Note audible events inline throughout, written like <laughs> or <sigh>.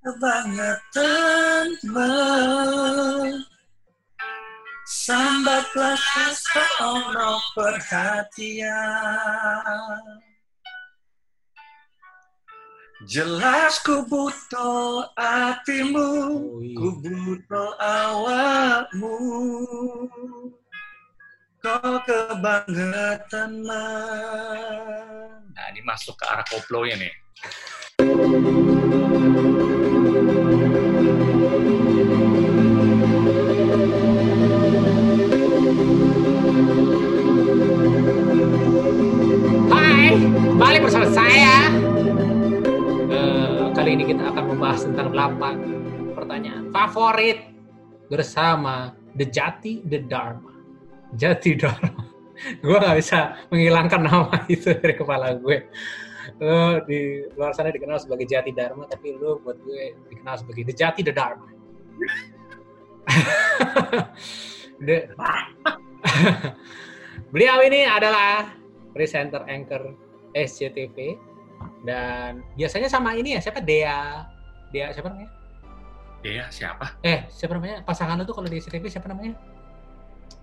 Kebangetan Sambatlah seseorang perhatian Jelas ku butuh hatimu, ku butuh awakmu. Kau kebangetan man. Nah, ini masuk ke arah koplonya nih. Hai, balik bersama saya. Eh, kali ini kita akan membahas tentang 8 pertanyaan favorit bersama The Jati The Dharma. Jati Dharma. <laughs> gue nggak bisa menghilangkan nama itu dari kepala gue. Lo di luar sana dikenal sebagai Jati Dharma, tapi lo buat gue dikenal sebagai The Jati The Dharma. <laughs> The- <laughs> Beliau ini adalah presenter anchor SCTV dan biasanya sama ini ya siapa? Dea Dea siapa namanya? Iya, siapa? eh siapa namanya? Pasangan lu tuh kalau di SCTV siapa namanya?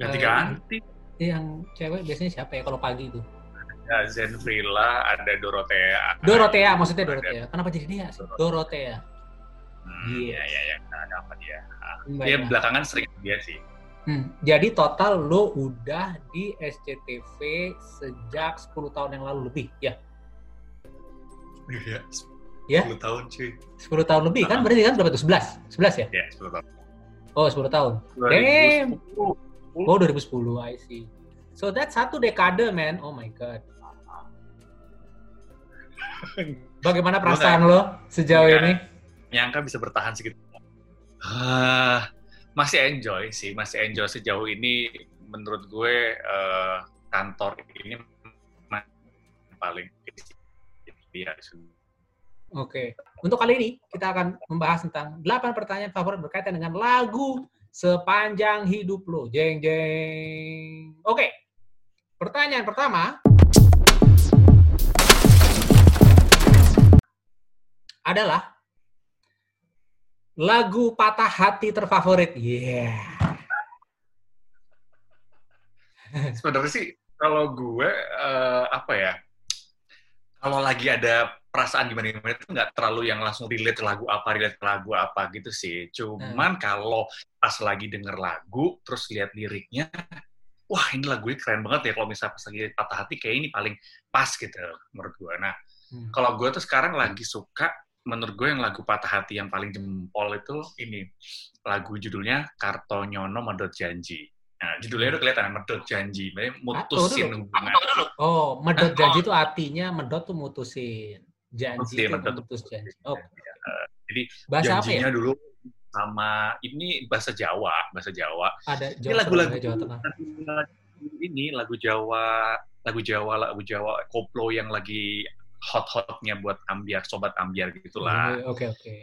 Ganti-ganti. yang cewek biasanya siapa ya? Kalau pagi itu Ada Zen Frila, ada Dorothea. Dorothea maksudnya Dorothea kenapa jadi Dea sih Dorothea Hmm, Iya, iya, iya. Nah, ada apa dia? Ah, Baiklah. Dia belakangan sering dia sih. Hmm, jadi total lo udah di SCTV sejak 10 tahun yang lalu lebih ya Iya. Ya? 10 tahun cuy. 10 tahun lebih kan Ah. berarti kan berapa tuh 11 11 ya Ya, 10 tahun. oh 10 tahun 2010. Oh 2010, I see. So that's satu dekade, man. Oh my god. <laughs> Bagaimana perasaan lo sejauh Enggak. ini? Nyangka bisa bertahan segitu. Ah, masih enjoy sih, masih enjoy sejauh ini. Menurut gue eh, kantor ini paling iya Oke. Untuk kali ini kita akan membahas tentang 8 pertanyaan favorit berkaitan dengan lagu sepanjang hidup lo. Jeng jeng. Oke. Pertanyaan pertama adalah lagu patah hati terfavorit. Yeah. sebenarnya sih kalau gue eh, apa ya kalau lagi ada perasaan gimana gimana itu nggak terlalu yang langsung relate lagu apa relate lagu apa gitu sih cuman kalau pas lagi denger lagu terus lihat liriknya wah ini lagunya keren banget ya kalau misalnya pas lagi patah hati kayak ini paling pas gitu menurut gue nah Hmm. kalau gue tuh sekarang lagi suka menurut gue yang lagu patah hati yang paling jempol itu ini lagu judulnya Kartonyono Medot Janji Nah, judulnya udah kelihatan, medot janji. Maksudnya mutusin hubungan. Oh, medot janji itu artinya medot tuh mutusin. Janji itu medot mutus janji. Oh, Jadi bahasa apa ya? janjinya dulu sama ini bahasa Jawa, bahasa Jawa. Ada Ini Jawa lagu-lagu Tengah, Jawa Tengah. ini lagu Jawa, lagu Jawa, lagu Jawa koplo yang lagi hot-hotnya buat ambiar, sobat ambiar gitulah. Oke, oke.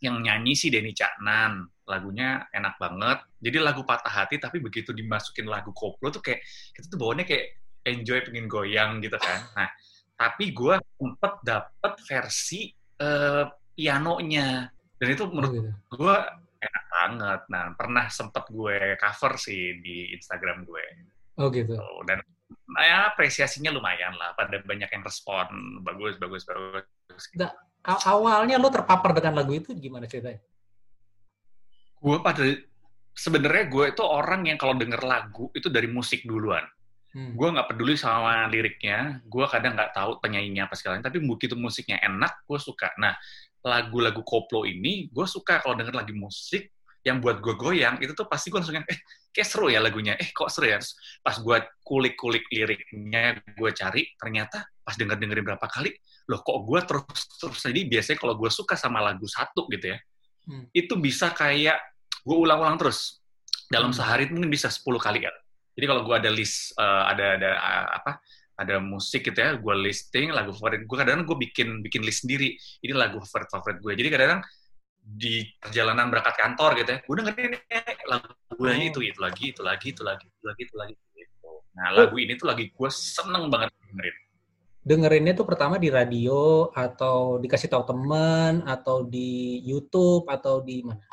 Yang nyanyi sih Denny Caknan, lagunya enak banget. Jadi lagu patah hati, tapi begitu dimasukin lagu koplo tuh kayak kita tuh bawaannya kayak enjoy pengen goyang gitu kan. Nah, tapi gue sempet dapet versi eh, pianonya dan itu Oh, menurut gitu. gue enak banget. Nah, pernah sempet gue cover sih di Instagram gue. Oh, gitu. Tuh, dan nah, ya apresiasinya lumayan lah. Pada banyak yang respon bagus, bagus, bagus. A- awalnya lo terpapar dengan lagu itu gimana ceritanya? Gue pada sebenarnya gue itu orang yang kalau denger lagu itu dari musik duluan. Hmm. Gue nggak peduli sama liriknya. Gue kadang nggak tahu penyanyinya apa sekalian. Tapi begitu musiknya enak, gue suka. Nah, lagu-lagu koplo ini gue suka kalau denger lagi musik yang buat gue goyang itu tuh pasti gue langsung yang eh kayak seru ya lagunya. Eh kok seru ya? Terus pas gue kulik-kulik liriknya gue cari ternyata pas denger dengerin berapa kali loh kok gue terus terus jadi biasanya kalau gue suka sama lagu satu gitu ya Hmm. itu bisa kayak gue ulang-ulang terus. Dalam Hmm. sehari mungkin bisa 10 kali kan. Jadi kalau gue ada list eh, ada ada eh, apa ada musik gitu ya gue listing lagu favorit gue kadang-kadang gue bikin bikin list sendiri. Ini lagu favorit favorit gue jadi kadang-kadang di perjalanan berangkat kantor gitu ya gue dengerin lagu gue Oh. itu itu lagi itu lagi itu lagi itu lagi itu lagi gitu. nah lagu ini tuh lagi gue seneng banget dengerin dengerinnya tuh pertama di radio atau dikasih tahu temen atau di YouTube atau di mana?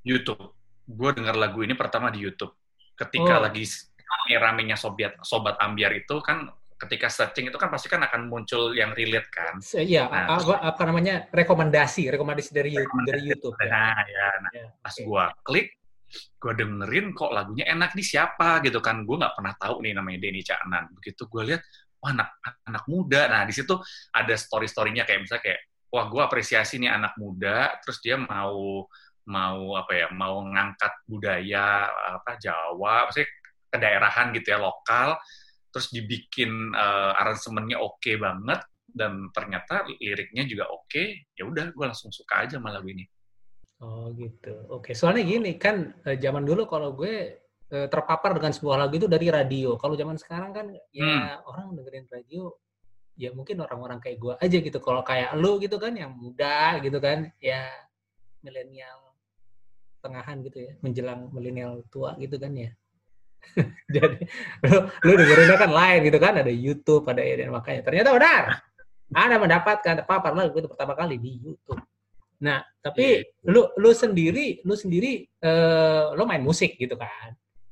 YouTube. Gue denger lagu ini pertama di YouTube. Ketika Oh. lagi rame-ramenya sobat sobat ambiar itu kan ketika searching itu kan pasti kan akan muncul yang relate kan. Iya, Nah, apa, apa namanya rekomendasi, rekomendasi dari You- dari YouTube. Ya. Nah, ya, nah, Ya, pas oke. gua klik, gua dengerin kok lagunya enak nih siapa gitu kan. Gue nggak pernah tahu nih namanya Denny Caknan. Begitu gue lihat, wah anak anak muda. Nah di situ ada story storynya kayak misalnya kayak, wah gue apresiasi nih anak muda. Terus dia mau mau apa ya, mau ngangkat budaya apa Jawa, maksudnya kedaerahan gitu ya lokal. Terus dibikin eh, aransemennya oke banget dan ternyata liriknya juga oke. Ya udah, gue langsung suka aja sama lagu ini. Oh gitu. Oke, soalnya gini kan eh, zaman dulu kalau gue eh, terpapar dengan sebuah lagu itu dari radio. Kalau zaman sekarang kan ya orang dengerin radio ya mungkin orang-orang kayak gue aja gitu. Kalau kayak lu gitu kan yang muda gitu kan ya milenial tengahan gitu ya, menjelang milenial tua gitu kan ya. <laughs> Jadi lu, lu dengerinnya kan lain gitu kan, ada YouTube, ada dan makanya ternyata benar. Anda mendapatkan terpapar lagu itu pertama kali di YouTube. Nah, tapi Iya. lu lu sendiri lu sendiri eh lu main musik gitu kan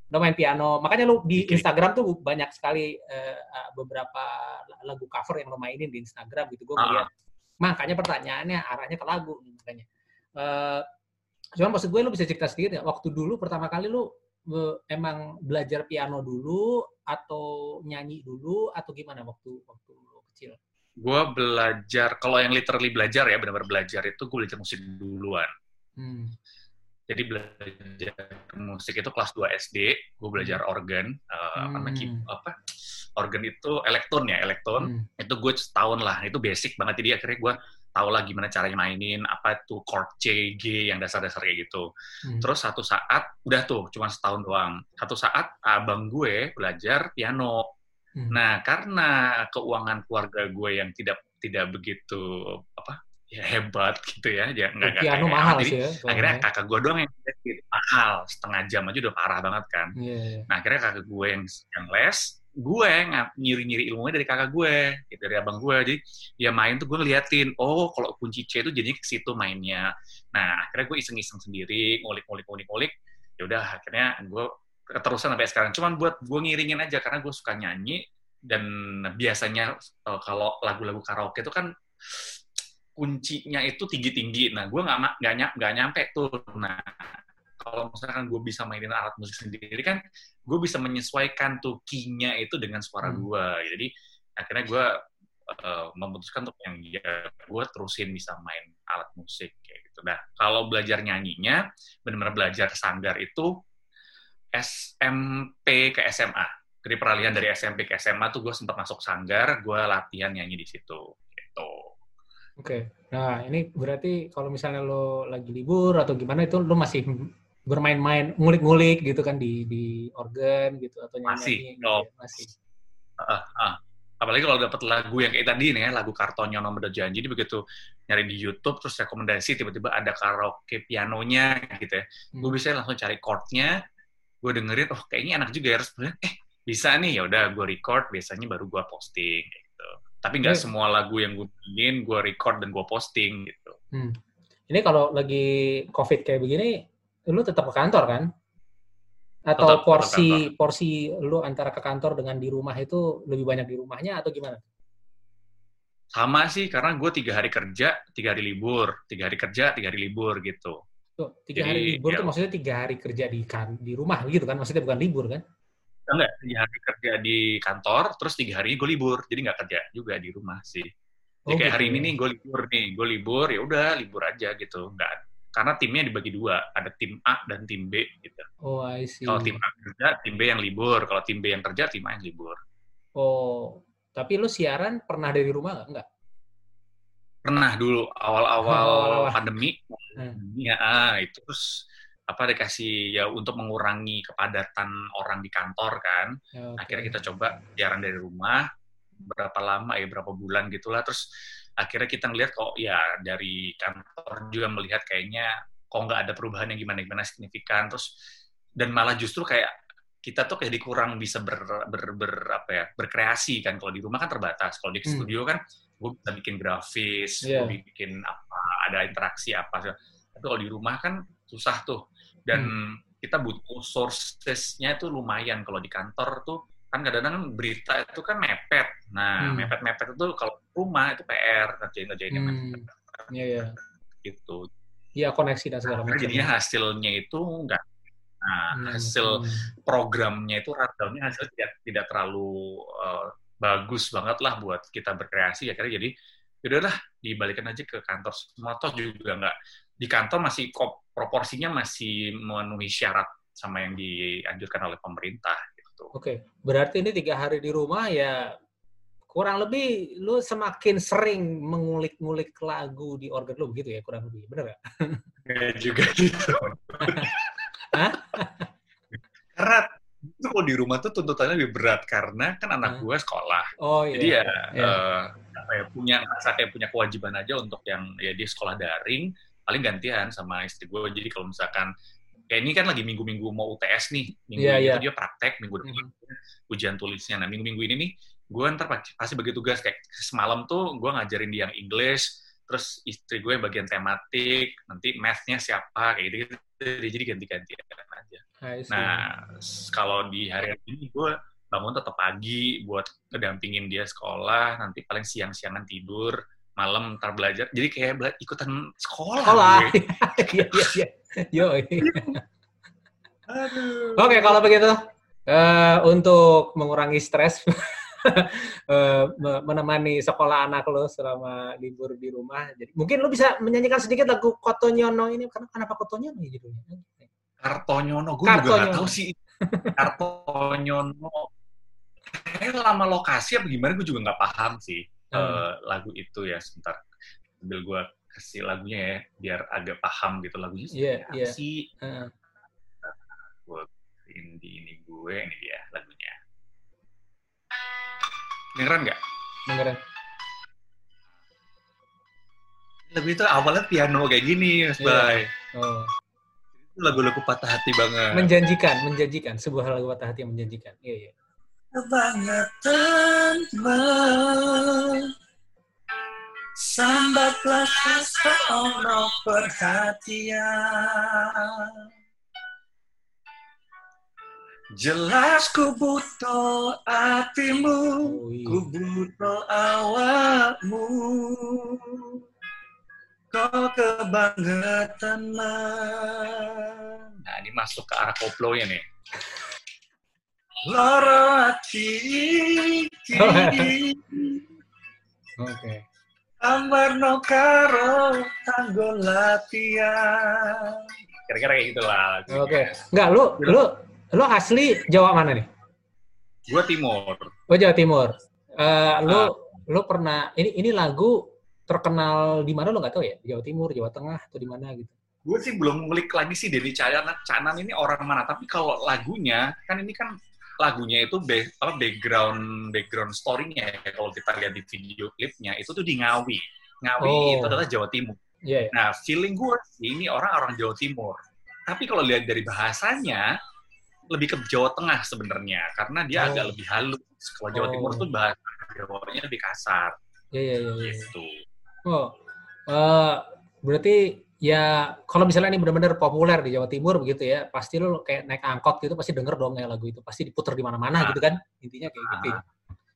lu main piano makanya lu di. Instagram tuh banyak sekali eh, beberapa lagu cover yang lu mainin di Instagram gitu gue Ah. ngeliat makanya pertanyaannya arahnya ke lagu makanya Eh, cuman maksud gue lu bisa cerita sedikit ya waktu dulu pertama kali lu eh, emang belajar piano dulu atau nyanyi dulu atau gimana waktu waktu lu kecil gue belajar kalau yang literally belajar ya benar-benar belajar itu gue belajar musik duluan hmm. Jadi belajar musik itu kelas 2 SD gue belajar organ apa namanya, key- Hmm. apa organ itu elektron ya elektron Hmm. itu gue setahun lah itu basic banget jadi akhirnya gue tau lah gimana caranya mainin apa itu chord C G yang dasar-dasar kayak gitu Hmm. terus satu saat udah tuh cuma setahun doang satu saat abang gue belajar piano Hmm. Nah, karena keuangan keluarga gue yang tidak tidak begitu apa ya hebat gitu ya, ya nggak nggak piano kayak- mahal jadi sih ya akhirnya kakak gue doang yang les, mahal setengah jam aja udah parah banget kan. Iya, iya. Nah, akhirnya kakak gue yang yang les, gue yang nyiri-nyiri ilmunya dari kakak gue, gitu, dari abang gue. Jadi dia main tuh gue ngeliatin, oh kalau kunci C itu jadinya ke situ mainnya. Nah, akhirnya gue iseng-iseng sendiri, ngulik-ngulik-ngulik-ngulik. Ya udah, akhirnya gue keterusan sampai sekarang. Cuman buat gue ngiringin aja karena gue suka nyanyi dan biasanya eh, kalau lagu-lagu karaoke itu kan kuncinya itu tinggi-tinggi. Nah, gue nggak nggak ny- nggak nyampe tuh. Nah, kalau misalkan gue bisa mainin alat musik sendiri kan, gue bisa menyesuaikan tuh key-nya itu dengan suara Hmm. gue. Jadi akhirnya gue eh, memutuskan untuk yang ya gue terusin bisa main alat musik kayak gitu. Nah, kalau belajar nyanyinya, benar-benar belajar sanggar itu SMP ke SMA. Jadi peralihan dari SMP ke SMA tuh gue sempat masuk sanggar, gue latihan nyanyi di situ. Gitu. Oke. Nah, ini berarti kalau misalnya lo lagi libur atau gimana itu lo masih bermain-main, ngulik-ngulik gitu kan di di organ gitu atau nyanyi Masih, gitu no. ya? masih. Ah, ah. Apalagi kalau dapat lagu yang kayak tadi nih ya, lagu kartonnya nomor janji, jadi begitu nyari di YouTube terus rekomendasi tiba-tiba ada karaoke pianonya gitu ya. Gue Hmm. bisa langsung cari chordnya, gue dengerin, oh kayaknya enak juga ya, bilang, eh bisa nih, ya udah gue record, biasanya baru gue posting. Tapi nggak Eh. semua lagu yang gue bikin gue record dan gue posting gitu. Hmm. Ini kalau lagi COVID kayak begini, lu tetap ke kantor kan? Atau Tetap- tetap porsi porsi lu antara ke kantor dengan di rumah itu lebih banyak di rumahnya atau gimana? Sama sih, karena gue tiga hari kerja, tiga hari libur, tiga hari kerja, tiga hari libur gitu. Tuh, tiga Jadi, hari libur ya. tuh maksudnya tiga hari kerja di kan di rumah gitu kan? Maksudnya bukan libur kan? Enggak, tiga hari kerja di kantor, terus tiga hari gue libur, jadi nggak kerja juga di rumah sih. Jadi Oh, kayak hari gitu. ini nih gue libur nih, gue libur ya udah libur aja gitu, nggak karena timnya dibagi dua, ada tim A dan tim B gitu. Oh, I see. Kalau tim A kerja, tim B yang libur. Kalau tim B yang kerja, tim A yang libur. Oh, tapi lu siaran pernah dari rumah nggak? Nggak. Pernah dulu awal-awal <laughs> Awal-awal. pandemi, Hmm. ya ah, itu terus apa dikasih ya untuk mengurangi kepadatan orang di kantor kan. Ya, oke. akhirnya kita coba siaran dari rumah berapa lama ya berapa bulan gitulah terus akhirnya kita ngelihat kok ya dari kantor juga melihat kayaknya kok nggak ada perubahan yang gimana gimana signifikan terus dan malah justru kayak kita tuh jadi kurang bisa ber, ber, ber apa ya berkreasi kan kalau di rumah kan terbatas kalau di Hmm. studio kan gue bisa bikin grafis Iya. gue bikin apa ada interaksi apa tapi kalau di rumah kan susah tuh dan Hmm. kita butuh sourcesnya itu lumayan kalau di kantor tuh kan kadang-kadang berita itu kan mepet nah Hmm. mepet-mepet itu kalau rumah itu PR ngerjain ngerjainnya Hmm. Iya, iya. gitu Iya, koneksi dan segala macam. jadinya hasilnya itu enggak nah, Hmm, hasil hmm. programnya itu rundownnya hasilnya tidak tidak terlalu uh, bagus banget lah buat kita berkreasi ya karena jadi yaudahlah dibalikan aja ke kantor semua toh juga nggak di kantor masih kok proporsinya masih memenuhi syarat sama yang dianjurkan oleh pemerintah gitu. Oke, berarti ini tiga hari di rumah ya kurang lebih lu semakin sering mengulik-ngulik lagu di organ lu begitu ya kurang lebih, bener nggak? Kayak juga gitu. <laughs> Karena itu kalau di rumah tuh tuntutannya lebih berat karena kan anak gue sekolah. Oh iya. Jadi ya, Iya. eh, apa ya punya merasa kayak punya kewajiban aja untuk yang ya dia sekolah daring paling gantian sama istri gue. Jadi kalau misalkan kayak ini kan lagi minggu-minggu mau UTS nih, minggu ini iya. tuh dia praktek, minggu depan ujian tulisnya. Nah minggu-minggu ini nih gue ntar pasti bagi tugas kayak semalam tuh gue ngajarin dia yang English, terus istri gue yang bagian tematik, nanti math-nya siapa kayak gitu. Jadi ganti-gantian aja. Nah, kalau di hari ini gue bangun tetap pagi buat ngedampingin dia sekolah, nanti paling siang-siangan tidur, malam ntar belajar. Jadi kayak bela- ikutan sekolah. Sekolah. <laughs> Iya, iya, iya. Yo. Aduh. Oke, kalau begitu eh, untuk mengurangi stres <laughs> eh, me- menemani sekolah anak lo selama libur di rumah. Jadi mungkin lo bisa menyanyikan sedikit lagu Kotonyono ini. Kenapa, kenapa Kotonyono ya judulnya? Kartonyono, gue juga gak tahu sih. Kartonyono. Kayak lama lokasi apa gimana, gue juga nggak paham sih Hmm. eh, lagu itu ya. Sebentar, sambil gue kasih lagunya ya, biar agak paham gitu lagunya. Apa iya. sih? Heeh. ini ini gue ini dia lagunya dengeran nggak dengerin. lagu itu awalnya piano kayak gini Mas Iya. Bay Oh. lagu-lagu patah hati banget Menjanjikan, menjanjikan. Sebuah lagu patah hati yang menjanjikan. Iya, iya. Kebangetan Sambatlah seseorang perhatian. Jelas ku butuh hatimu Oh, iya. Ku butuh awakmu. Kau kebangetan nah ini masuk ke arah koplonya nih Loro hati <laughs> Oke. Amarno karo tanggo latihan kira-kira kayak gitulah. Oke. Enggak, lu lu lu asli Jawa mana nih? gue timur Oh, Jawa Timur. Eh, lu Ah. lu pernah ini ini lagu terkenal di mana lu nggak tahu ya? Jawa Timur, Jawa Tengah atau di mana gitu? gue sih belum ngulik lagi sih Denny Canan Canan ini orang mana tapi kalau lagunya kan ini kan lagunya itu be, apa background background story-nya ya kalau kita lihat di video klipnya itu tuh di Ngawi Ngawi Oh. itu adalah Jawa Timur Iya, iya. nah feeling gue ini orang orang Jawa Timur tapi kalau lihat dari bahasanya lebih ke Jawa Tengah sebenarnya karena dia Oh. agak lebih halus kalau Jawa Oh. Timur tuh bahasa Jawanya lebih kasar Iya, iya, iya, iya. gitu Oh. eh, berarti ya kalau misalnya ini benar-benar populer di Jawa Timur begitu ya, pasti lu kayak naik angkot gitu pasti denger dong ya lagu itu, pasti diputer di mana-mana Ah. gitu kan. Intinya kayak gitu. ya.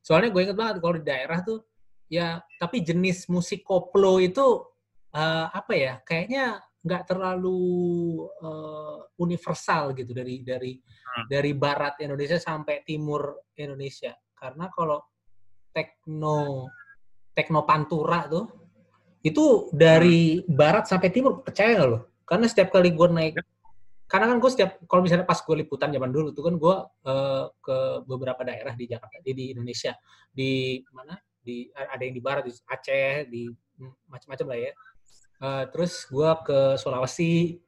Soalnya gue inget banget kalau di daerah tuh ya tapi jenis musik koplo itu eh, apa ya? Kayaknya nggak terlalu eh, universal gitu dari dari Hmm. dari barat Indonesia sampai timur Indonesia. Karena kalau tekno tekno pantura tuh itu dari barat sampai timur percaya nggak lo? Karena setiap kali gue naik, karena kan gue setiap kalau misalnya pas gue liputan zaman dulu tuh kan gue eh, ke beberapa daerah di Jakarta, di, di Indonesia, di mana? Di ada yang di barat, di Aceh, di mm, macam-macam lah ya. Eh, terus gue ke Sulawesi,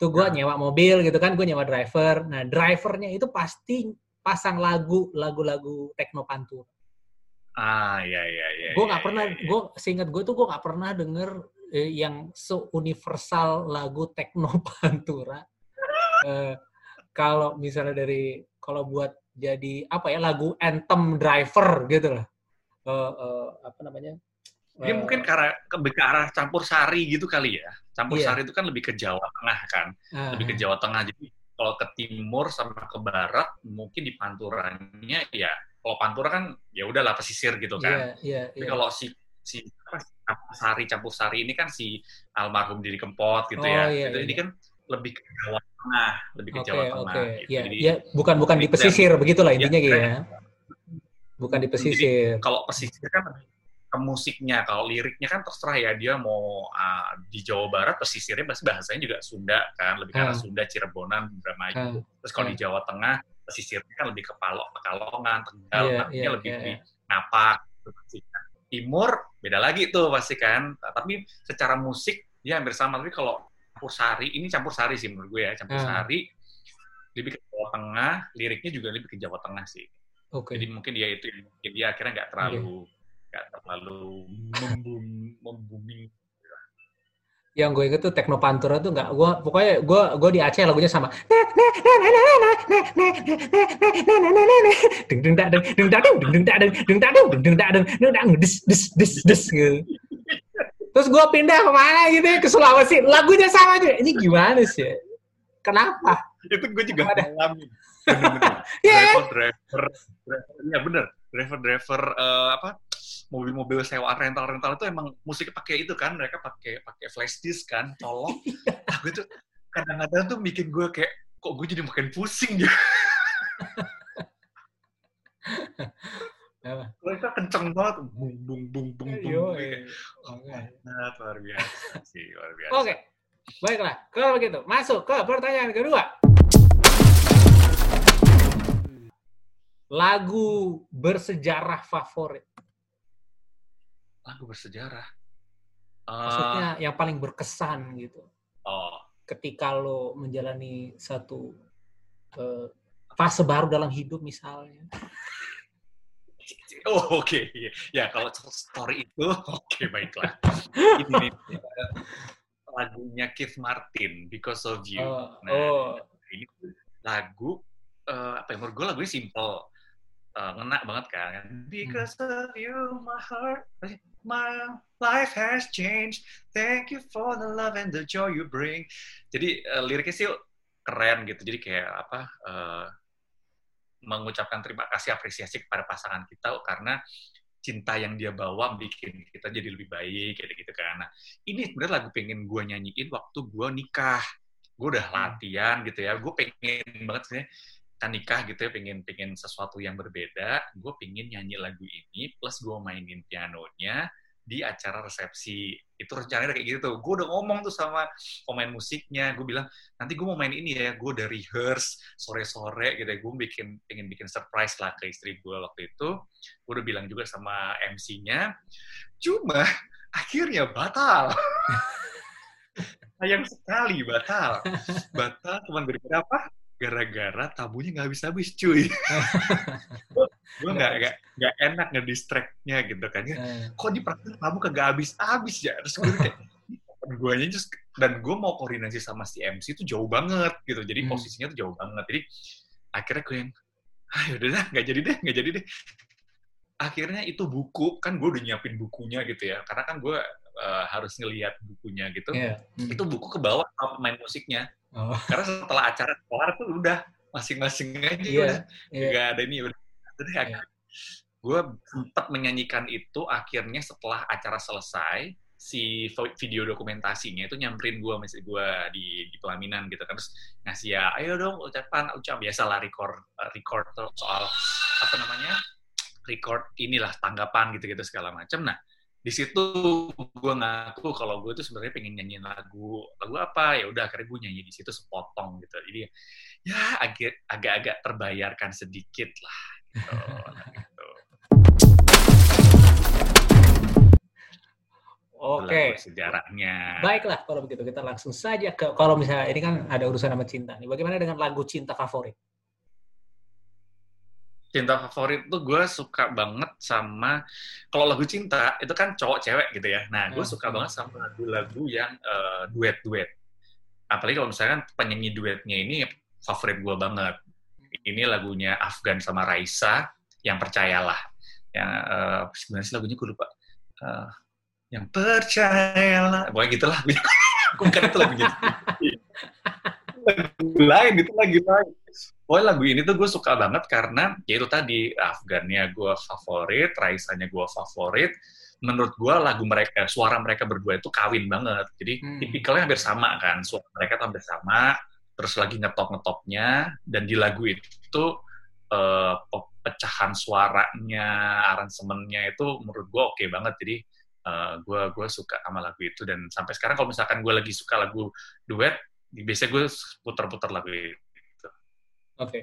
tuh gue nyewa mobil gitu kan, gue nyewa driver. Nah drivernya itu pasti pasang lagu lagu-lagu tekno pantura ah ya ya ya gue ya, nggak pernah ya, ya. gue seingat gue tuh gue nggak pernah denger eh, yang se universal lagu techno <laughs> pantura eh, kalau misalnya dari kalau buat jadi apa ya lagu anthem driver gitu lah. Eh, eh, apa namanya? Ini Eh, mungkin karena ke, ke arah campur sari gitu kali ya. Campur Iya. sari itu kan lebih ke Jawa Tengah kan, ah, lebih ke Jawa Tengah. Jadi kalau ke timur sama ke barat mungkin di panturannya ya kalau pantura kan ya udahlah pesisir gitu Iya, kan. iya, Tapi iya. kalau si si apa, campur sari campur sari ini kan si almarhum Didi Kempot gitu Oh, ya. iya, Itu- Ini iya. kan lebih ke Jawa Tengah, lebih ke Oke, Jawa. Tengah. gitu. Ya, Jadi ya, bukan bukan di Jadi- pesisir begitulah intinya Ya, gitu ya. Bukan di Jadi, pesisir. kalau pesisir kan ke musiknya, kalau liriknya kan terserah ya dia mau ah, di Jawa Barat pesisirnya pasti bahasanya juga Sunda kan, lebih arah Ah. Sunda, Cirebonan, Indramayu. Ah, Terus kalau ah. di Jawa Tengah pesisirnya kan lebih ke Palok, Pekalongan, Tegal, Iya, artinya iya, lebih iya, di iya. Napak. gitu kan. Timur beda lagi tuh pasti kan. Nah, Tapi secara musik dia hampir sama. Tapi kalau campur sari, ini campur sari sih menurut gue ya, campur Ah. sari lebih ke Jawa Tengah, liriknya juga lebih ke Jawa Tengah sih. Oke. Jadi mungkin dia itu mungkin dia akhirnya nggak terlalu nggak terlalu membum, membumi. Yang gue inget tuh Tekno Pantura tuh nggak, gue pokoknya gue gue di Aceh lagunya sama. Deng deng dak deng deng dak deng deng dak deng deng dak deng deng deng dak deng deng dak des des des des gitu. Terus gue pindah ke mana gitu ya, ke Sulawesi, lagunya sama juga. Ini gimana sih? ya? Kenapa? Itu gue juga Ada. ngalamin. Bener-bener. Iya. driver driver iya bener driver driver eh, apa mobil-mobil sewaan rental rental itu emang musiknya pakai itu kan mereka pakai pakai flash disk kan colok <laughs> ah, gue tuh kadang-kadang tuh bikin gue kayak kok gue jadi makin pusing ya <laughs> mereka kenceng banget bung bung bung bung bung Yo, Kayak, eh. nah, luar biasa <laughs> sih luar biasa Oke, baiklah. Kalau begitu, masuk ke pertanyaan kedua. Lagu bersejarah favorit. Lagu bersejarah Eh, Maksudnya yang paling berkesan gitu. oh Ketika lo menjalani satu eh, fase baru dalam hidup misalnya. <laughs> Oh oke, Iya. ya kalau story itu <laughs> oke baiklah. Ini nih lagunya Keith Martin, Because of You. Oh, Nah, oh. ini lagu eh, apa ya? Menurut gue lagunya simple, Eh, ngena banget kan. Because of you, my heart, my life has changed. Thank you for the love and the joy you bring. Jadi eh, liriknya sih keren gitu. Jadi kayak apa? eh, mengucapkan terima kasih apresiasi kepada pasangan kita karena cinta yang dia bawa bikin kita jadi lebih baik kayak gitu kan. Nah, ini sebenarnya lagu pengen gue nyanyiin waktu gue nikah. Gue udah latihan gitu ya. Gue pengen banget sih kita nikah gitu ya, pengen pengen sesuatu yang berbeda. Gue pengen nyanyi lagu ini plus gue mainin pianonya di acara resepsi. Itu rencananya kayak gitu tuh. Gue udah ngomong tuh sama pemain musiknya. Gue bilang, nanti gue mau main ini ya. Gue udah rehearse sore-sore gitu ya. Gue bikin, pengen bikin surprise lah ke istri gue waktu itu. Gue udah bilang juga sama MC-nya. Cuma akhirnya batal. <laughs> Sayang sekali batal. Batal cuma gara-gara apa? Gara-gara tabunya nggak habis-habis cuy. <laughs> gue nggak nggak nggak enak ngedistract-nya gitu kan. Ya, Eh, kok di perasaan kamu kagak habis-habis ya? Terus gue kayak, gue just, dan gue mau koordinasi sama si MC itu jauh banget gitu. Jadi Hmm. posisinya tuh jauh banget. Jadi akhirnya gue yang, ah yaudah dah, nggak jadi deh, nggak jadi deh. Akhirnya itu buku, kan gue udah nyiapin bukunya gitu ya. Karena kan gue eh, harus ngeliat bukunya gitu. iya. Hmm. Itu buku ke bawah sama pemain musiknya. Oh, <laughs> Karena setelah acara kelar tuh udah masing-masing aja Iya, udah. iya. nggak ada ini udah. Jadi Iya. gue sempat menyanyikan itu akhirnya setelah acara selesai si video dokumentasinya itu nyamperin gue masih gue di, di pelaminan gitu kan. Terus ngasih ya ayo dong ucapan ucap biasa lah record record soal apa namanya record inilah tanggapan gitu gitu segala macam nah di situ gue ngaku kalau gue tuh sebenarnya pengen nyanyiin lagu lagu apa ya udah akhirnya gue nyanyi di situ sepotong gitu jadi ya agak agak-agak terbayarkan sedikit lah gitu. Nah, gitu. Oke. Lagu sejarahnya Baiklah kalau begitu kita langsung saja ke kalau misalnya ini kan ada urusan sama cinta nih. Bagaimana dengan lagu cinta favorit? Cinta favorit tuh gue suka banget sama kalau lagu cinta itu kan cowok cewek gitu ya nah gue Hmm. suka banget sama lagu-lagu yang eh, duet-duet apalagi kalau misalkan penyanyi duetnya ini favorit gue banget. Ini lagunya Afgan sama Raisa, yang percayalah. Yang uh, sebenarnya sih lagunya gue lupa. Uh, yang percayalah, pokoknya gitulah. Bukan <laughs> itu lagunya. <laughs> lagu lain, itu lagi lain. Pokoknya lagu ini tuh gue suka banget karena ya itu tadi Afgannya gue favorit, Raisanya gue favorit. Menurut gue lagu mereka, suara mereka berdua itu kawin banget. Jadi hmm. tipikalnya hampir sama kan, suara mereka tuh hampir sama. Terus lagi ngetop-ngetopnya dan di lagu itu uh, pecahan suaranya, aransemennya itu menurut gue oke okay banget. Jadi gue uh, gue suka sama lagu itu dan sampai sekarang kalau misalkan gue lagi suka lagu duet, biasanya gue putar-putar lagu itu. Oke. Okay.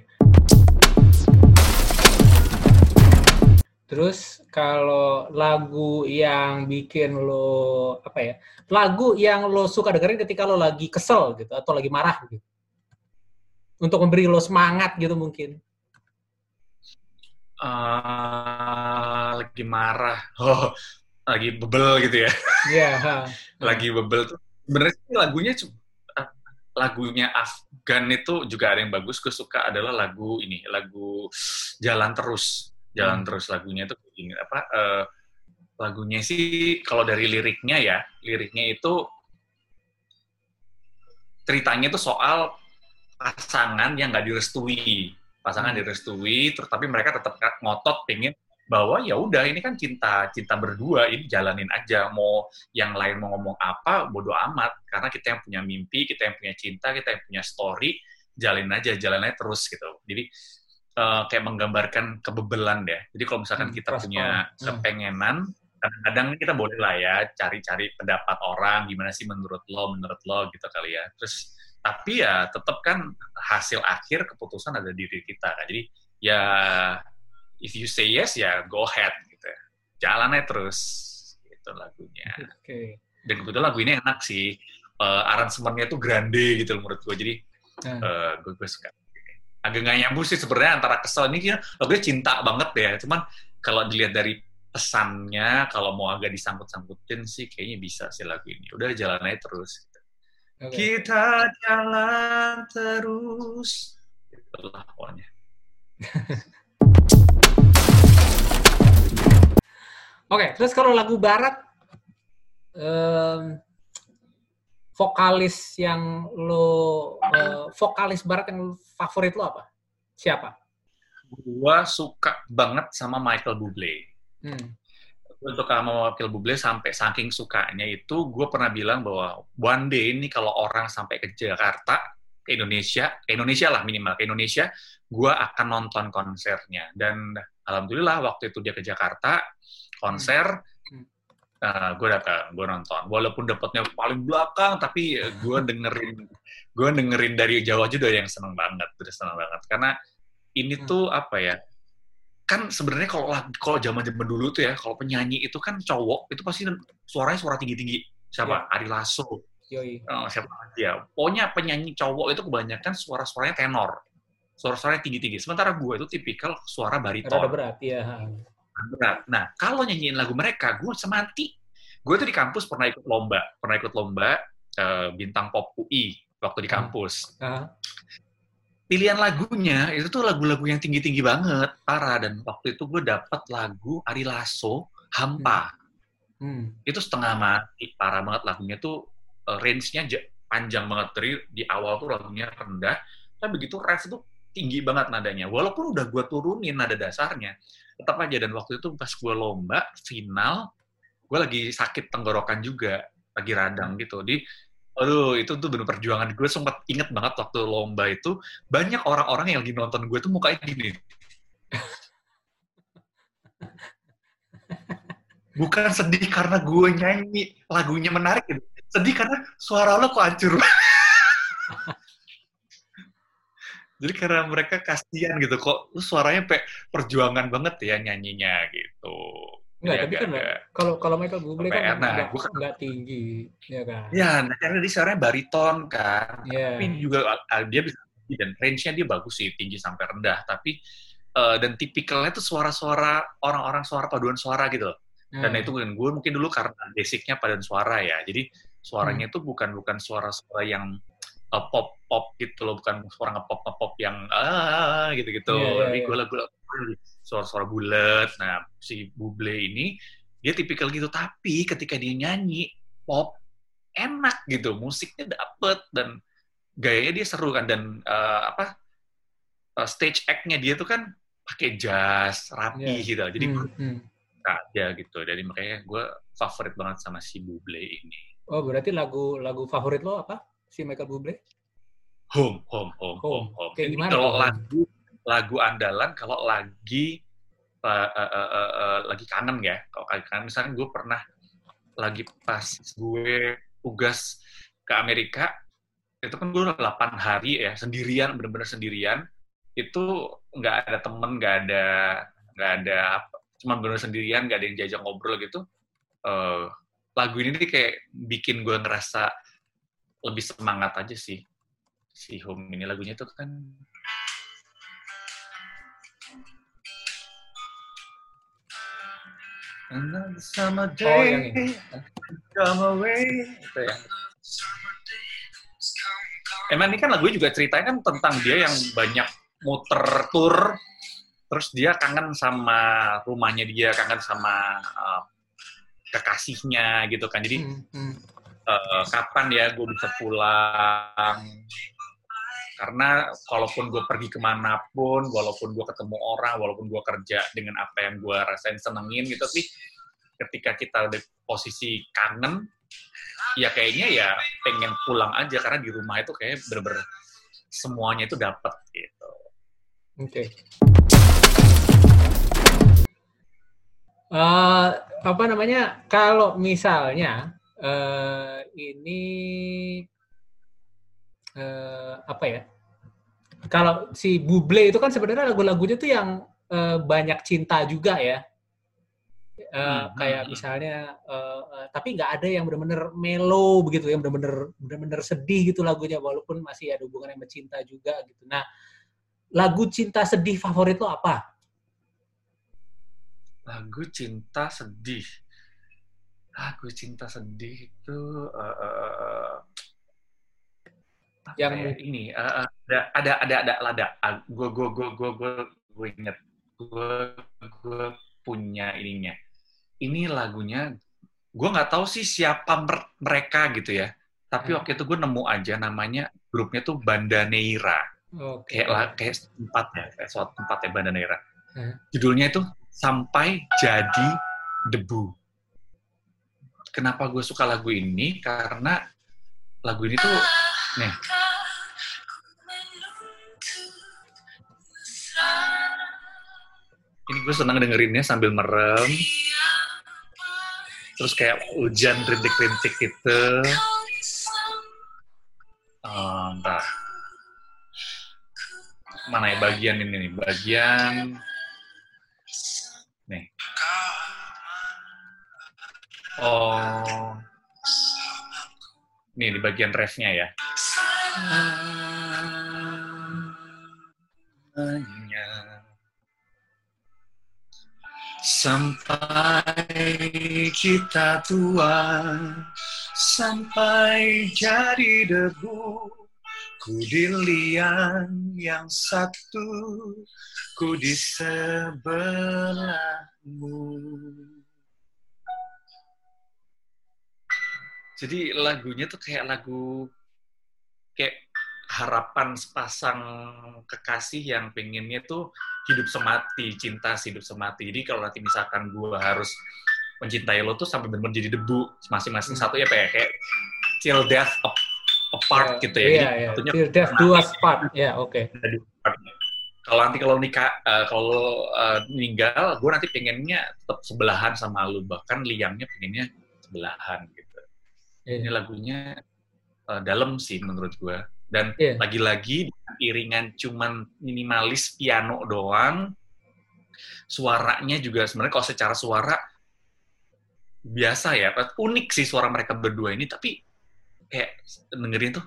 Terus kalau lagu yang bikin lo apa ya? Lagu yang lo suka dengerin ketika lo lagi kesel gitu atau lagi marah gitu. Untuk memberi lo semangat gitu mungkin. Uh, lagi marah. Oh, lagi bebel gitu ya. Iya, yeah, lagi bebel tuh. Sebenarnya lagunya lagunya Afgan itu juga ada yang bagus gue suka adalah lagu ini lagu Jalan Terus Jalan hmm. Terus lagunya itu ini apa uh, lagunya sih kalau dari liriknya ya liriknya itu ceritanya itu soal pasangan yang nggak direstui pasangan hmm. direstui terus tapi mereka tetap ngotot pengen bahwa ya udah ini kan cinta cinta berdua ini jalanin aja mau yang lain mau ngomong apa bodoh amat. Karena kita yang punya mimpi kita yang punya cinta kita yang punya story jalin aja jalan aja terus gitu. Jadi uh, kayak menggambarkan kebebelan deh. Jadi kalau misalkan hmm, kita punya hmm. kepengenan kadang-kadang kita boleh lah ya cari-cari pendapat orang gimana sih menurut lo menurut lo gitu kali ya. Terus tapi ya tetap kan hasil akhir keputusan ada di diri kita kan. Jadi ya if you say yes ya go ahead gitu jalan aja terus itu lagunya. Okay. dan kebetulan lagu ini enak sih. Uh, aransemennya tuh grande gitu loh menurut gue jadi uh. uh, gue, gue suka. Agak gak nyambung sih sebenarnya antara kesel ini. Kan lagunya cinta banget ya cuman kalau dilihat dari pesannya kalau mau agak disangkut-sangkutin sih kayaknya bisa sih lagu ini. Udah jalan aja terus. Gitu. okay. kita jalan terus. Itulah pokoknya <laughs> Oke, okay, terus kalau lagu barat, um, vokalis yang lo, uh, vokalis barat yang favorit lo apa? Siapa? Gua suka banget sama Michael Bublé. Hmm. Gue suka sama Michael Bublé sampai saking sukanya itu, gue pernah bilang bahwa one day ini kalau orang sampai ke Jakarta, ke Indonesia, ke Indonesia lah minimal, ke Indonesia, gue akan nonton konsernya. Dan alhamdulillah waktu itu dia ke Jakarta, konser hmm. uh, eh, gue datang gue nonton walaupun dapatnya paling belakang tapi gue <laughs> dengerin gue dengerin dari jauh aja udah yang seneng banget udah seneng banget karena ini hmm. tuh apa ya kan sebenarnya kalau kalau zaman zaman dulu tuh ya kalau penyanyi itu kan cowok itu pasti suaranya suara tinggi tinggi siapa ya. Ari Lasso Yoi. Oh, siapa lagi ya pokoknya penyanyi cowok itu kebanyakan suara suaranya tenor suara suaranya tinggi tinggi sementara gue itu tipikal suara bariton Rada berat ya berat. Nah, kalau nyanyiin lagu mereka, gue semati. Gue tuh di kampus pernah ikut lomba, pernah ikut lomba uh, bintang pop UI waktu di kampus. Uh. Pilihan lagunya itu tuh lagu-lagu yang tinggi-tinggi banget, parah. Dan waktu itu gue dapat lagu Ari Lasso, Hampa. Hmm. Hmm. Itu setengah mati, parah banget lagunya tuh uh, range-nya panjang banget dari di awal tuh lagunya rendah, tapi begitu ref tuh tinggi banget nadanya. Walaupun udah gue turunin nada dasarnya, tetap aja. Dan waktu itu pas gue lomba final gue lagi sakit tenggorokan juga lagi radang gitu. Di aduh itu tuh bener perjuangan. Gue sempat inget banget waktu lomba itu banyak orang-orang yang lagi nonton gue tuh mukanya gini. Bukan sedih karena gue nyanyi lagunya menarik gitu. sedih karena suara lo kok hancur <laughs> jadi karena mereka kasihan gitu kok lu suaranya pe perjuangan banget ya nyanyinya gitu Enggak, tapi kan kalau kalau Michael Bublé kan enggak, kan enggak tinggi, ya kan? Ya, nah, karena dia suaranya bariton kan. Yeah. Tapi juga uh, dia bisa dan range-nya dia bagus sih, tinggi sampai rendah. Tapi uh, dan tipikalnya tuh suara-suara orang-orang suara paduan suara gitu. Hmm. Dan itu kan gue mungkin dulu karena basicnya paduan suara ya. Jadi suaranya hmm. bukan bukan suara-suara yang uh, pop pop gitu loh, bukan suara ngepop ngepop yang ah gitu-gitu. Iya, iya, Tapi iya. gue suara-suara bulat. Nah, si Buble ini dia tipikal gitu, tapi ketika dia nyanyi pop enak gitu, musiknya dapet dan gayanya dia seru kan dan eh, apa eh, stage act-nya dia tuh kan pakai jazz rapi Iya. gitu. Jadi gue Hmm, suka aja gitu. Jadi makanya gue favorit banget sama si Buble ini. Oh, berarti lagu lagu favorit lo apa? Si Michael Bublé? Home, home, home, home, Home. Kayak gimana kalau lagu lagu andalan kalau lagi uh, uh, uh, uh, uh, lagi kangen ya. Kalau lagi kangen, misalnya gue pernah lagi pas gue tugas ke Amerika, itu kan gue udah 8 hari ya sendirian, bener-bener sendirian. Itu nggak ada temen, nggak ada nggak ada apa, cuma bener sendirian, nggak ada yang diajak ngobrol gitu. Eh, lagu ini nih kayak bikin gue ngerasa lebih semangat aja sih si Home ini lagunya tuh kan Another summer day, Oh, yang ini. come away. Itu ya. Emang ini kan lagunya juga ceritanya kan tentang dia yang banyak muter tur, terus dia kangen sama rumahnya dia, kangen sama uh, kekasihnya gitu kan. Jadi Hmm, hmm. Eh, kapan ya gue bisa pulang karena kalaupun gue pergi ke mana pun walaupun gue ketemu orang walaupun gue kerja dengan apa yang gue rasain senengin gitu tapi ketika kita udah posisi kangen ya kayaknya ya pengen pulang aja karena di rumah itu kayak bener-bener semuanya itu dapet gitu Oke. Eh, apa namanya? Kalau misalnya eh, ini eh, apa ya? Kalau si Buble itu kan sebenarnya lagu-lagunya tuh yang eh, banyak cinta juga ya. Eh, Hmm, kayak hmm, misalnya, eh, eh, tapi nggak ada yang benar-benar mellow begitu, yang benar-benar benar-benar sedih gitu lagunya, walaupun masih ada hubungan sama cinta juga gitu. Nah, lagu cinta sedih favorit lo apa? lagu cinta sedih lagu cinta sedih itu eh, apa Yang ya, ini eh, ada ada ada ada ada gue gue gue gue gue gue inget gue gue punya ininya. Ini lagunya gue nggak tahu sih siapa mer- mereka gitu ya. Tapi Hmm. waktu itu gue nemu aja namanya grupnya tuh Bandaneira Oke. kayak lah kayak tempat ya kayak suatu tempat ya Bandaneira Hmm. judulnya itu sampai jadi debu kenapa gue suka lagu ini? Karena lagu ini tuh nih. Ini gue senang dengerinnya sambil merem. Terus kayak hujan rintik-rintik gitu. Entar mana ya bagian ini nih? Bagian nih oh. Nih di bagian refnya ya. Hanya sampai kita tua sampai jadi debu ku di liang yang satu ku di sebelahmu jadi lagunya tuh kayak lagu kayak harapan sepasang kekasih yang pengennya tuh hidup semati, cinta hidup semati. Jadi kalau nanti misalkan gue harus mencintai lo tuh sampai benar-benar jadi debu masing-masing Hmm. satu ya kayak kayak till death ap- apart gitu ya. Iya, Jadi iya. satunya Till death do us part. Ya, oke. jadi apart. Kalau nanti kalau nikah, eh, kalau eh, meninggal, gue nanti pengennya tetap sebelahan sama lu. Bahkan liangnya pengennya sebelahan gitu. Ini Iya. lagunya eh, dalam sih menurut gue. Dan Iya. lagi-lagi iringan cuman minimalis piano doang, suaranya juga sebenarnya kalau secara suara biasa ya, unik sih suara mereka berdua ini, tapi kayak dengerin tuh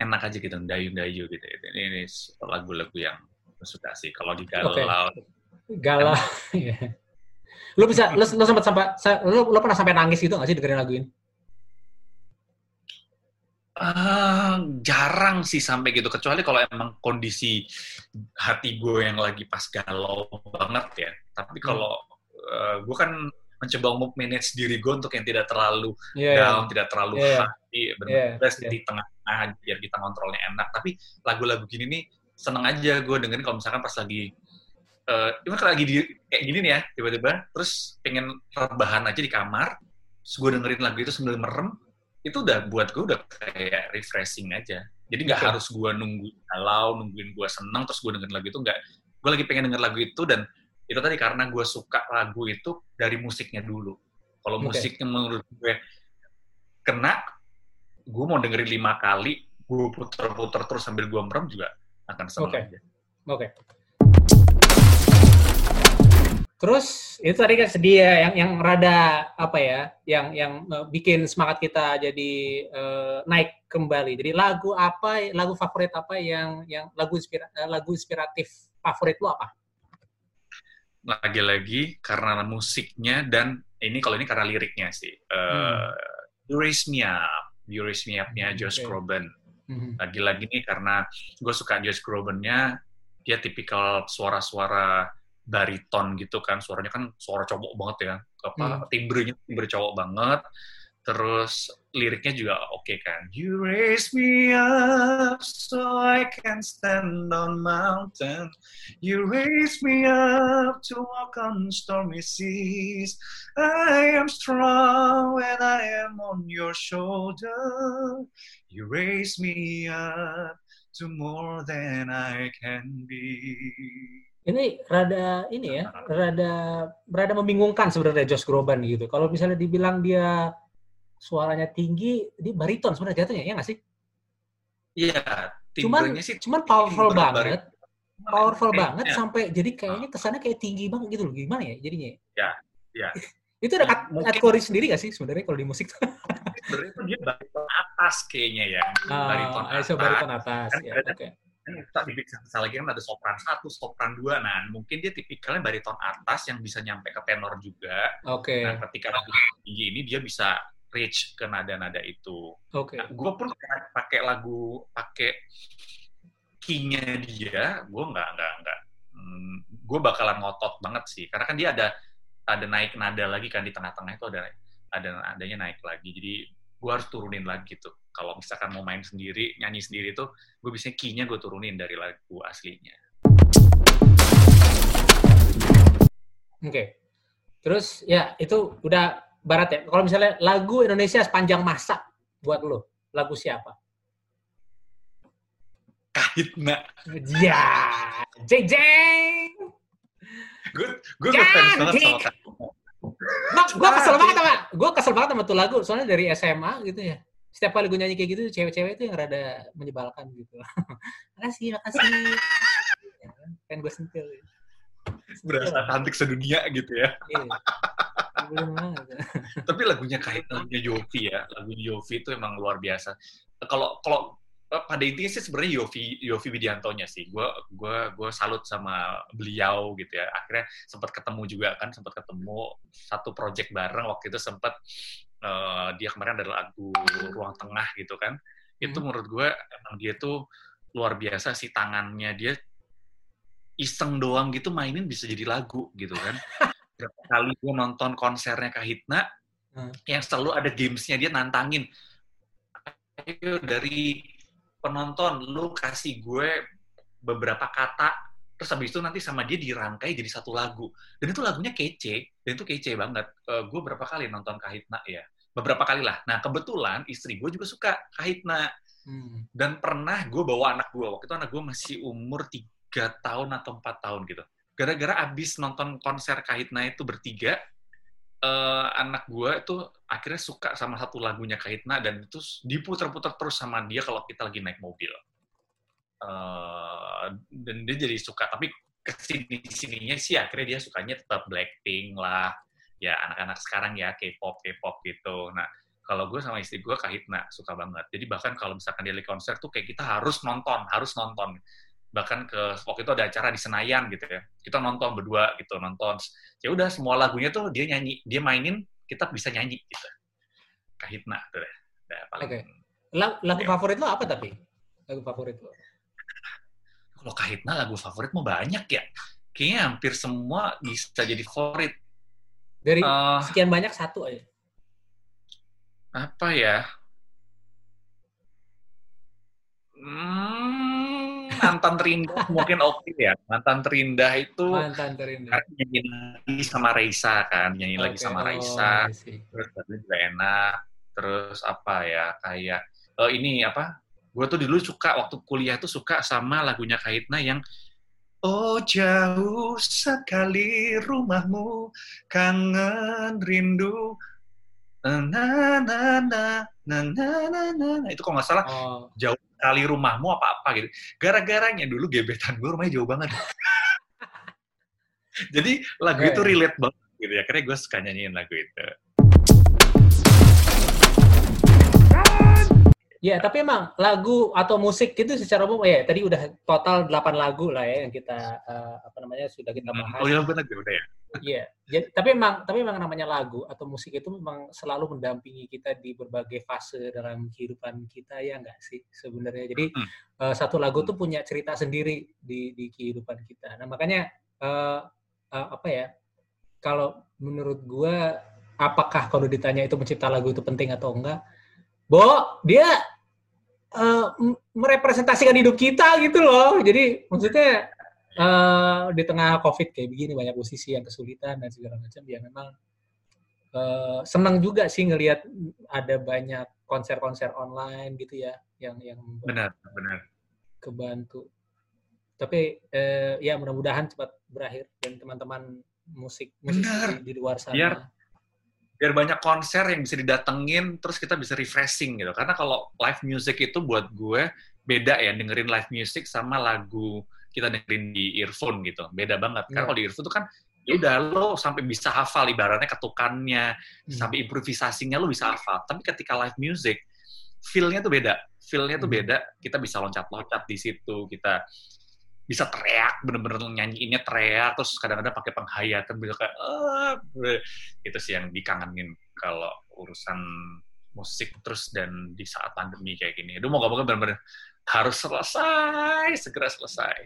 enak aja gitu, dayu-dayu gitu. Ini, ini lagu-lagu yang suka sih. Kalau di galau, Galau. <laughs> Iya. Lu bisa, lu, lu sempat sampai, sa- lu, lu pernah sampai nangis gitu nggak sih dengerin lagu ini? Uh, jarang sih sampai gitu kecuali kalau emang kondisi hati gue yang lagi pas galau banget ya tapi hmm. kalau uh, gue kan mencoba untuk manage diri gue untuk yang tidak terlalu yeah, iya. down, yeah. tidak terlalu yeah, hati, benar-benar yeah, yeah. di tengah-tengah biar kita kontrolnya enak. Tapi lagu-lagu gini nih seneng aja gue dengerin kalau misalkan pas lagi uh, kalau lagi di, kayak gini nih ya tiba-tiba terus pengen rebahan aja di kamar, terus gue dengerin lagu itu sambil merem, itu udah buat gue udah kayak refreshing aja. Jadi nggak okay. harus gue nunggu galau, nungguin gue seneng, terus gue dengerin lagu itu nggak. Gue lagi pengen denger lagu itu dan itu tadi karena gue suka lagu itu dari musiknya dulu. Kalau okay. musiknya menurut gue kena, gue mau dengerin lima kali, gue puter-puter terus sambil gue merem juga akan seneng okay. aja. Oke. Okay. Terus itu tadi kan sedih ya, yang yang rada apa ya, yang yang uh, bikin semangat kita jadi uh, naik kembali. Jadi lagu apa, lagu favorit apa yang yang lagu inspira, uh, lagu inspiratif favorit lo apa? Lagi-lagi karena musiknya dan ini kalau ini karena liriknya sih. Uh, hmm. You Raise Me Up, You Raise Me Up-nya hmm, Josh okay. Groban. Hmm. Lagi-lagi nih karena gue suka Josh Groban-nya, dia tipikal suara-suara bariton gitu kan suaranya kan suara cowok banget ya. Apa hmm. timbrenya timbre cowok banget. Terus liriknya juga oke okay kan. You raise me up so I can stand on mountain. You raise me up to walk on stormy seas. I am strong when I am on your shoulder. You raise me up to more than I can be ini rada ini ya, rada rada membingungkan sebenarnya Josh Groban gitu. Kalau misalnya dibilang dia suaranya tinggi, dia bariton sebenarnya jatuhnya, ya nggak sih? Iya, cuman sih cuman powerful banget. Powerful eh, banget ya. sampai jadi kayaknya kesannya kayak tinggi banget gitu loh. Gimana ya jadinya? Ya, ya. <laughs> itu ada kategori sendiri gak sih sebenarnya kalau di musik? sebenarnya itu dia bariton atas kayaknya ya. <laughs> Oh, bariton atas. bariton atas. Kan ya, oke. Okay tak bisa lagi kan ada sopran satu, sopran dua. Nah, mungkin dia tipikalnya bariton atas yang bisa nyampe ke tenor juga. Oke. Okay. Nah, ketika tinggi ini dia bisa reach ke nada-nada itu. Oke. Okay. Nah, gue pun pakai lagu, pakai key-nya dia, gue nggak nggak nggak, hmm, gue bakalan ngotot banget sih, karena kan dia ada ada naik nada lagi kan di tengah-tengah itu ada ada adanya naik lagi. Jadi gue harus turunin lagi tuh. Kalau misalkan mau main sendiri, nyanyi sendiri tuh, gue biasanya key-nya gue turunin dari lagu aslinya. Oke. Okay. Terus ya itu udah barat ya. Kalau misalnya lagu Indonesia sepanjang masa buat lo, lagu siapa? Kahitna. Ya, jeng jeng. Gue gue fans banget sama Kahitna Nah, gue kesel banget sama, gue kesel banget sama tuh lagu, soalnya dari SMA gitu ya. Setiap kali gue nyanyi kayak gitu, cewek-cewek itu yang rada menyebalkan gitu. <laughs> makasih, makasih. Ya, kan gue sentil. Ya. Berasa cantik sedunia gitu ya. Iya. Tapi lagunya kait lagunya Yofi ya, lagunya Yofi itu emang luar biasa. Kalau kalau pada intinya sih sebenarnya Yofi Yofi Widiantonya sih. Gue gua gua salut sama beliau gitu ya. Akhirnya sempat ketemu juga kan, sempat ketemu satu project bareng waktu itu sempat uh, dia kemarin ada lagu Ruang Tengah gitu kan. Itu hmm. menurut gue emang dia tuh luar biasa sih tangannya dia iseng doang gitu mainin bisa jadi lagu gitu kan. <laughs> Berapa kali gue nonton konsernya Kahitna hmm. yang selalu ada gamesnya dia nantangin ayo dari penonton lu kasih gue beberapa kata terus habis itu nanti sama dia dirangkai jadi satu lagu. Dan itu lagunya kece dan itu kece banget. Uh, gue berapa kali nonton Kahitna ya? Beberapa kali lah. Nah kebetulan istri gue juga suka Kahitna. Hmm. dan pernah gue bawa anak gue waktu itu anak gue masih umur tiga tahun atau empat tahun gitu. Gara-gara abis nonton konser Kahitna itu bertiga uh, anak gue itu akhirnya suka sama satu lagunya Kahitna dan itu diputar-putar terus sama dia kalau kita lagi naik mobil. Uh, dan dia jadi suka, tapi ke sini sininya sih akhirnya dia sukanya tetap Blackpink lah, ya anak-anak sekarang ya K-pop K-pop gitu. Nah kalau gue sama istri gue Kahitna suka banget. Jadi bahkan kalau misalkan dia lagi konser tuh kayak kita harus nonton, harus nonton bahkan ke waktu itu ada acara di Senayan gitu ya kita nonton berdua gitu nonton ya udah semua lagunya tuh dia nyanyi dia mainin kita bisa nyanyi gitu kahitna tuh deh paling okay. Lagu, lagu favorit lo apa tapi? Lagu favorit lo? Kalau Kahitna lagu favorit mau banyak ya. Kayaknya hampir semua bisa jadi favorit. Dari Eh. sekian banyak satu aja. Apa ya? Hmm, mantan terindah mungkin oke okay ya. Mantan terindah itu mantan terindah. nyanyi lagi sama Raisa kan, nyanyi okay. lagi sama oh, Raisa. Oh, terus badannya juga enak. Terus apa ya kayak uh, ini apa? Gue tuh dulu suka waktu kuliah tuh suka sama lagunya Kaitna yang Oh jauh sekali rumahmu, kangen rindu eh, na na na na na na na, itu kok nggak salah oh. jauh sekali rumahmu apa apa gitu. Gara-garanya dulu gebetan gue rumahnya jauh banget. <laughs> Jadi lagu itu relate banget gitu ya. Karena gue suka nyanyiin lagu itu. Ya, tapi emang lagu atau musik itu secara umum ya tadi udah total 8 lagu lah ya yang kita eh, apa namanya sudah kita bahas. Oh iya benar udah ya. Iya. Jadi tapi emang tapi emang namanya lagu atau musik itu memang selalu mendampingi kita di berbagai fase dalam kehidupan kita ya enggak sih sebenarnya. Jadi eh, satu lagu tuh punya cerita sendiri di di kehidupan kita. Nah, makanya eh, eh, apa ya? Kalau menurut gua apakah kalau ditanya itu mencipta lagu itu penting atau enggak? Bo, dia m- merepresentasikan hidup kita gitu loh. Jadi maksudnya eh, di tengah COVID kayak begini banyak musisi yang kesulitan dan segala macam ya memang eh, senang juga sih ngelihat ada banyak konser-konser online gitu ya yang yang Benar, benar. kebantu. Tapi eh, ya mudah-mudahan cepat berakhir dan teman-teman musik musik di, di luar sana. Biar- Biar banyak konser yang bisa didatengin, terus kita bisa refreshing gitu. Karena kalau live music itu buat gue beda ya, dengerin live music sama lagu kita dengerin di earphone gitu. Beda banget. Karena Iya. kalau di earphone tuh kan ya udah lo sampai bisa hafal ibaratnya ketukannya, Hmm. sampai improvisasinya lo bisa hafal. Tapi ketika live music, feel-nya tuh beda. Feel-nya tuh Hmm. beda. Kita bisa loncat-loncat di situ, kita bisa teriak, bener-bener nyanyiinnya teriak, terus kadang-kadang pakai penghayatan, bisa kayak, "Ah," itu sih yang dikangenin kalau urusan musik terus dan di saat pandemi kayak gini. Aduh, moga-moga bener-bener harus selesai, segera selesai.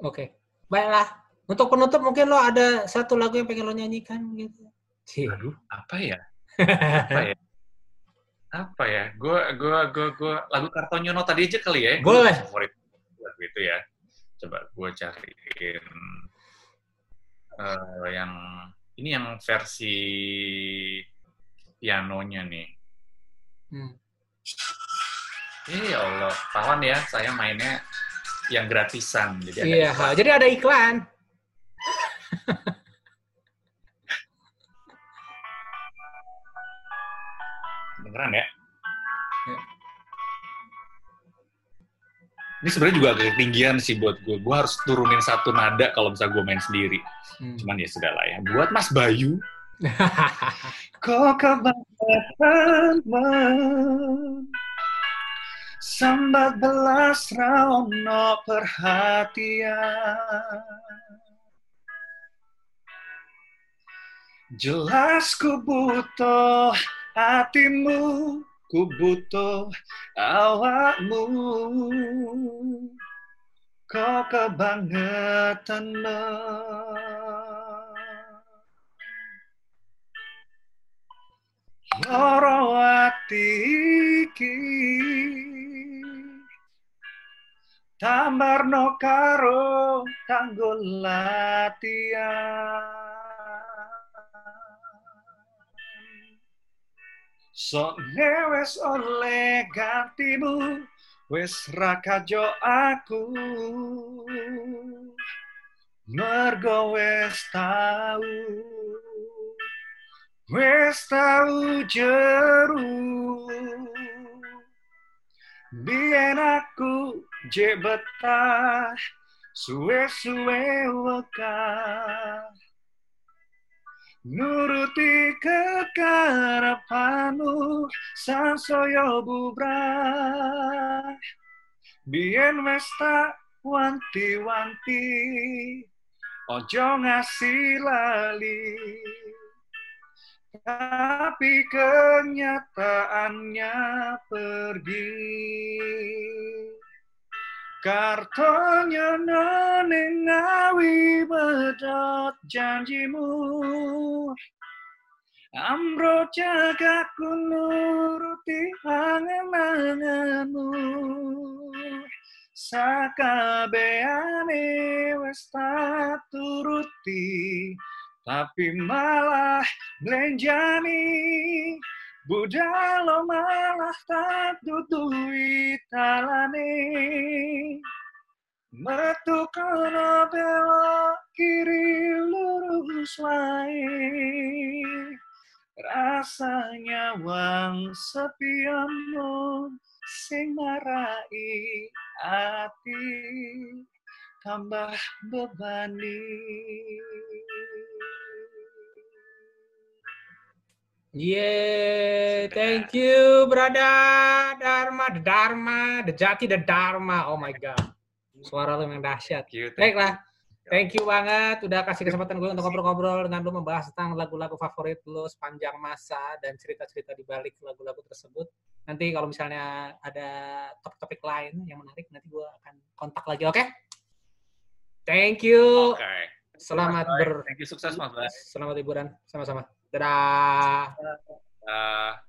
Oke, baiklah. Untuk penutup mungkin lo ada satu lagu yang pengen lo nyanyikan gitu. Cih. Aduh, <laughs> apa ya? Apa ya? Apa ya? Gue, gue, gue, gue, lagu Kartonyono tadi aja kali ya. Boleh. Favorit lagu itu ya. Coba gue cariin eh, yang ini yang versi pianonya nih. Hmm. Eh, ya Allah, tawan ya, saya mainnya yang gratisan. Jadi ada Iya, iklan. jadi ada iklan. Beneran ya? Ya. Ini sebenarnya juga agak ketinggian sih buat gue. Gue harus turunin satu nada kalau misalnya gue main sendiri. Hmm. Cuman ya sudah lah ya. Buat Mas Bayu. Kau kebanyakan men Sambat belas rauno perhatian. Jelas ku butuh hatimu Ku butuh awakmu. Kau kebangetan men Loro ati iki Tambarno karo tanggul latihan. Sok wes oleh gantimu Wes rakajo aku. Mergo wes tau Wes tau jeru. Bien aku je betah Suwe-suwe wekah. Nuruti kekarepanmu Sansaya bubrah. Bien wes tak wanti-wanti Ojo ngasih lali. Tapi kenyataannya pergi. Kartonya nenengawi bedot janjimu. Amro jagaku nuruti angan-anganmu. Sakabeane wis tak turuti Tapi malah belenjani Budalo malah tak dudui talane Metu kono belok kiri lurus wae Rasanya wang sepianmu sing marai ati tambah bebani Yeah, thank you, brother Dharma, the Dharma, the Jati, the Dharma. Oh my God, suara lu yang dahsyat. Baiklah, thank you banget udah kasih kesempatan gue untuk ngobrol-ngobrol dengan lu membahas tentang lagu-lagu favorit lu sepanjang masa dan cerita-cerita di balik lagu-lagu tersebut. Nanti kalau misalnya ada topik-topik lain yang menarik, nanti gue akan kontak lagi, oke? Okay? Thank you. Oke. Okay. Selamat ber. Thank you sukses Mas. Selamat liburan sama-sama. Tra. Tra.